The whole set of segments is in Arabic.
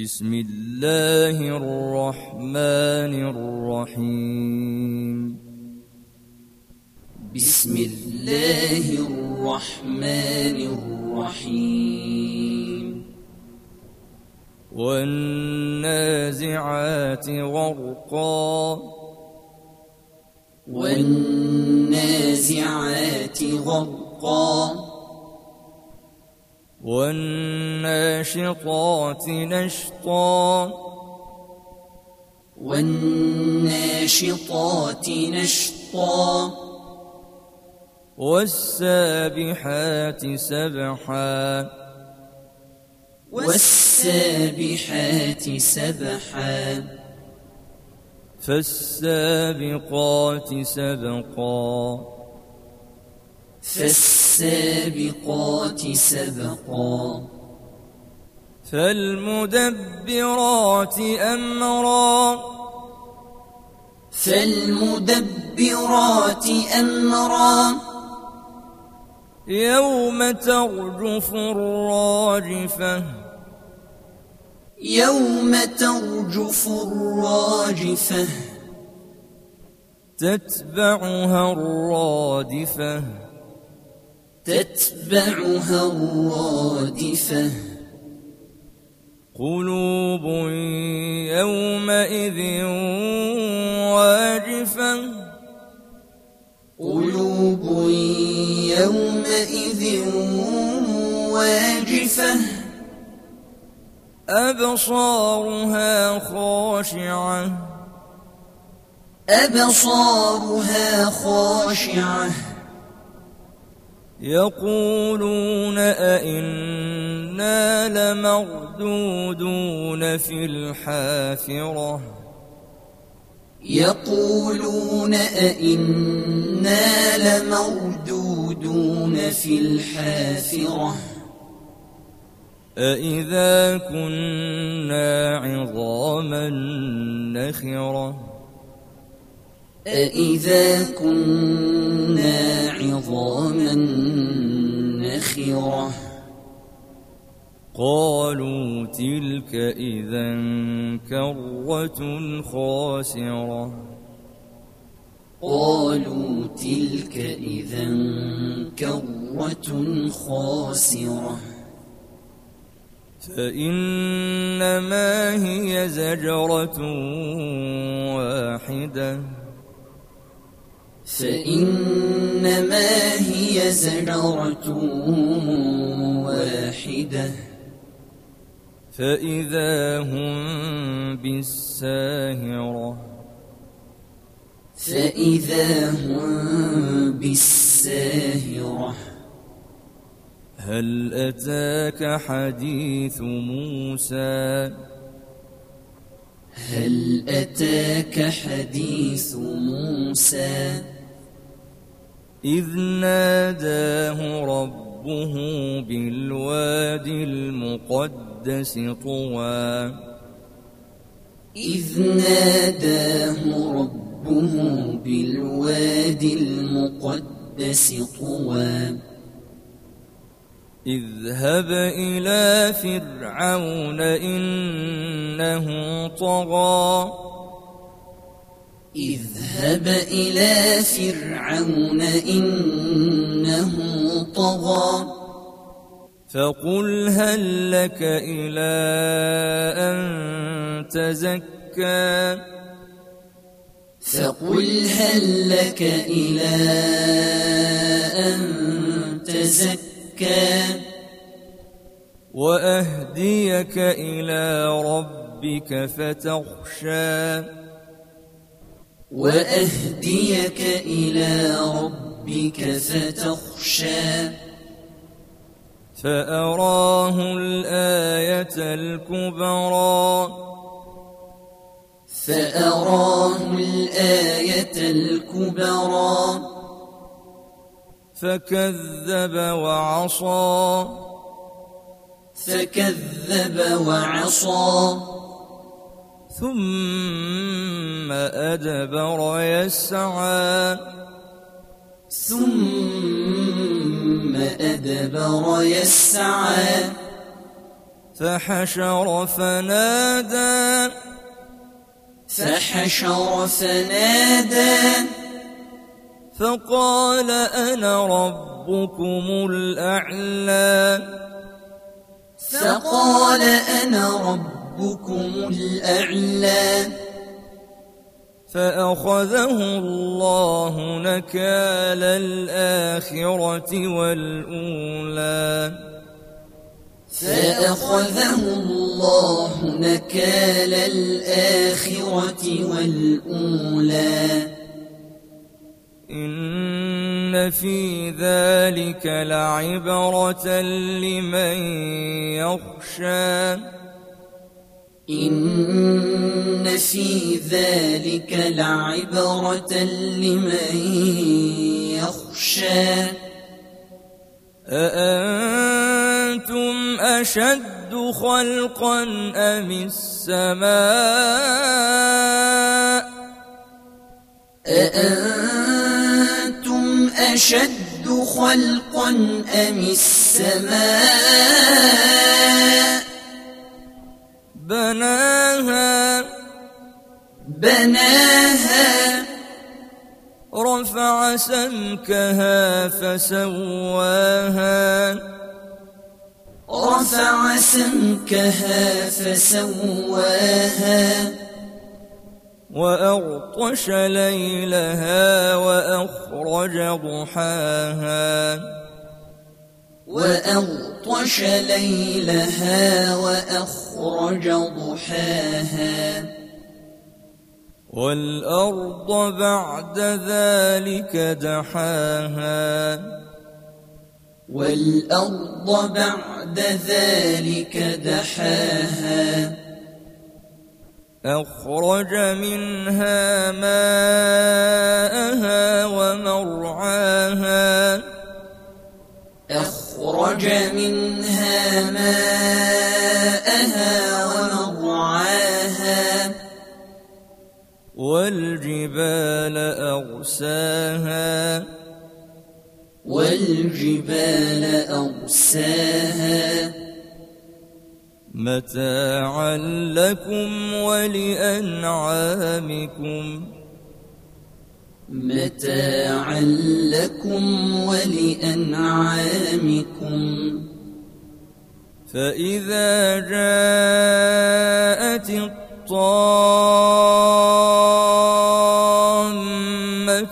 بسم الله الرحمن الرحيم. بسم الله الرحمن الرحيم. والنازعات غرقا. والنازعات غرقا. والناشطات نشطا. والناشطات نشطا. والسابحات سبحا. والسابحات سبحا. فالسابقات سبقا. فالسابقات سبقا. فالمدبرات أمرا. فالمدبرات أمرا. يوم ترجف الراجفة. يوم ترجف الراجفة. تتبعها الرادفة. تتبعها الرادفة. قلوب يومئذ واجفة. قلوب يومئذ واجفة. أبصارها خاشعة. أبصارها خاشعة. يقولون أئنا لمردودون في الحافرة. يقولون أئنا لمردودون في الحافرة. أإذا كنا عظاما نخرة. أإذا كنا عظاما نخرة قالوا تلك إذا كرة خاسرة قالوا تلك إذا كرة خاسرة فإنما هي زجرة واحدة فإنما هي زجرة واحدة. فإذا هم بالساهرة. فإذا هم بالساهرة. هل أتاك حديث موسى؟ هل أتاك حديث موسى؟ إذ ناداه ربه بالوادي المقدس طوى. إذ ناداه ربه بالوادي المقدس طوى. اذهب إلى فرعون إنه طغى. اذهب إلى فرعون إنه طغى. فقل هل لك إلى أن تزكى؟ فقل هل لك إلى أن تزكى. وأهديك إلى ربك فتخشى. وأهديك إلى ربك فتخشى. فأراه الآية الكبرى. فأراه الآية الكبرى. فكذب وعصى. فكذب وعصى. ثم أدبر يسعى. ثم أدبر يسعى. فحشر فنادى. فحشر فنادى. فقال أنا ربكم الأعلى. فقال أنا ربكم الأعلى. فأخذه الله نكال الآخرة والأولى. فأخذه الله نكال الآخرة والأولى. إن في ذلك لعبرة لمن يخشى. إن في ذلك لعبرة لمن يخشى. أأنتم أشد خلقا أم السماء؟ أأنتم أشد خلقا أم السماء؟ بناها. بناها. رفع سمكها فسواها. رفع سمكها فسواها. وأغطش ليلها وأخرج ضحاها. وأغطش ليلها وأخرج ضحاها. والأرض بعد ذلك دحاها. والأرض بعد ذلك دحاها. أخرج منها ماءها ومرعاها. أخرج منها ماءها ومرعاها والجبال أرساها والجبال أرساها متاعا لكم ولأنعامكم متاعا لكم ولأنعامكم. فإذا جاءت الطامة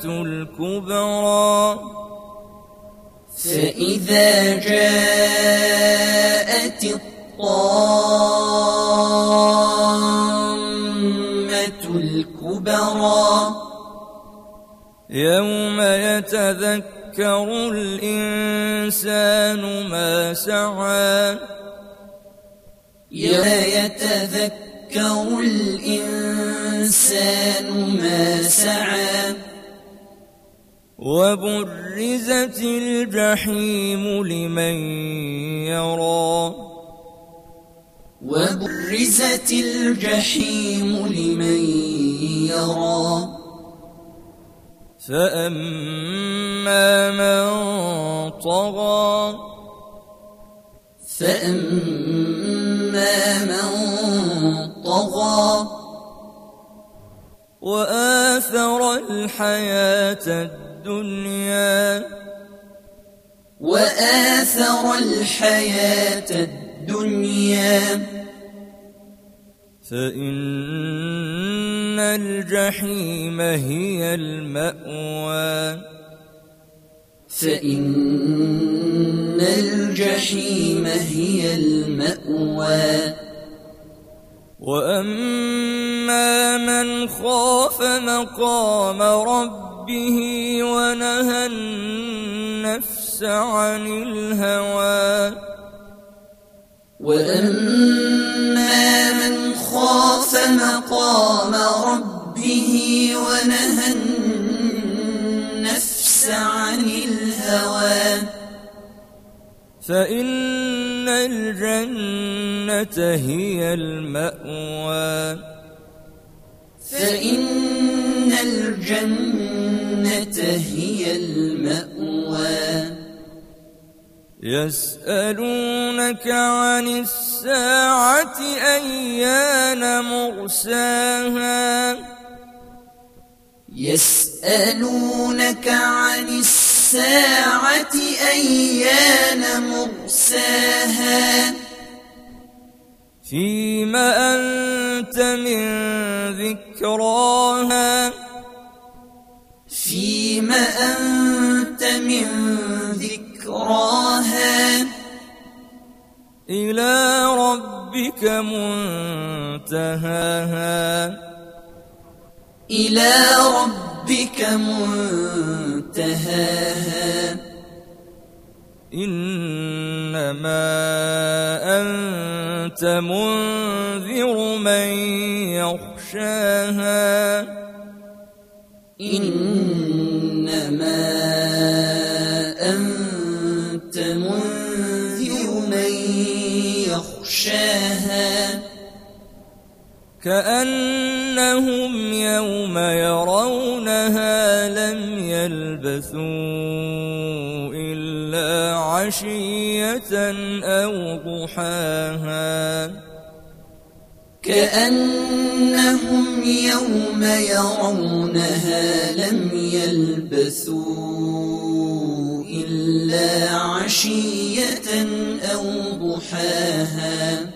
الكبرى فإذا جاءت الطامة يوم يتذكر الإنسان ما سعى. يوم يتذكر الإنسان ما سعى. وبرزت الجحيم لمن يرى. وبرزت الجحيم لمن يرى. فأما من طغى فأما من طغى وآثر الحياة الدنيا وآثر الحياة الدنيا فإن الجحيم هي المأوى. فإن الجحيم هي المأوى. وأما من خاف مقام ربه ونهى النفس عن الهوى. وأما خاف مقام ربه ونهى النفس عن الهوى. فإن الجنة هي المأوى. فإن الجنة هي المأوى. يسألونك عن الساعة أيان مرساها؟ يسألونك عن الساعة أيان مرساها؟ فيم أنت من ذكراها؟ فيم أنت من إلى ربك منتهاها. إلى ربك منتهاها. إنما أنت منذر من يخشاها. إنما يخشاها كأنهم يوم يرونها لم يلبثوا إلا عشية أو ضحاها. كأنهم يوم يرونها لم يلبثوا إلا عشية أو ضحاها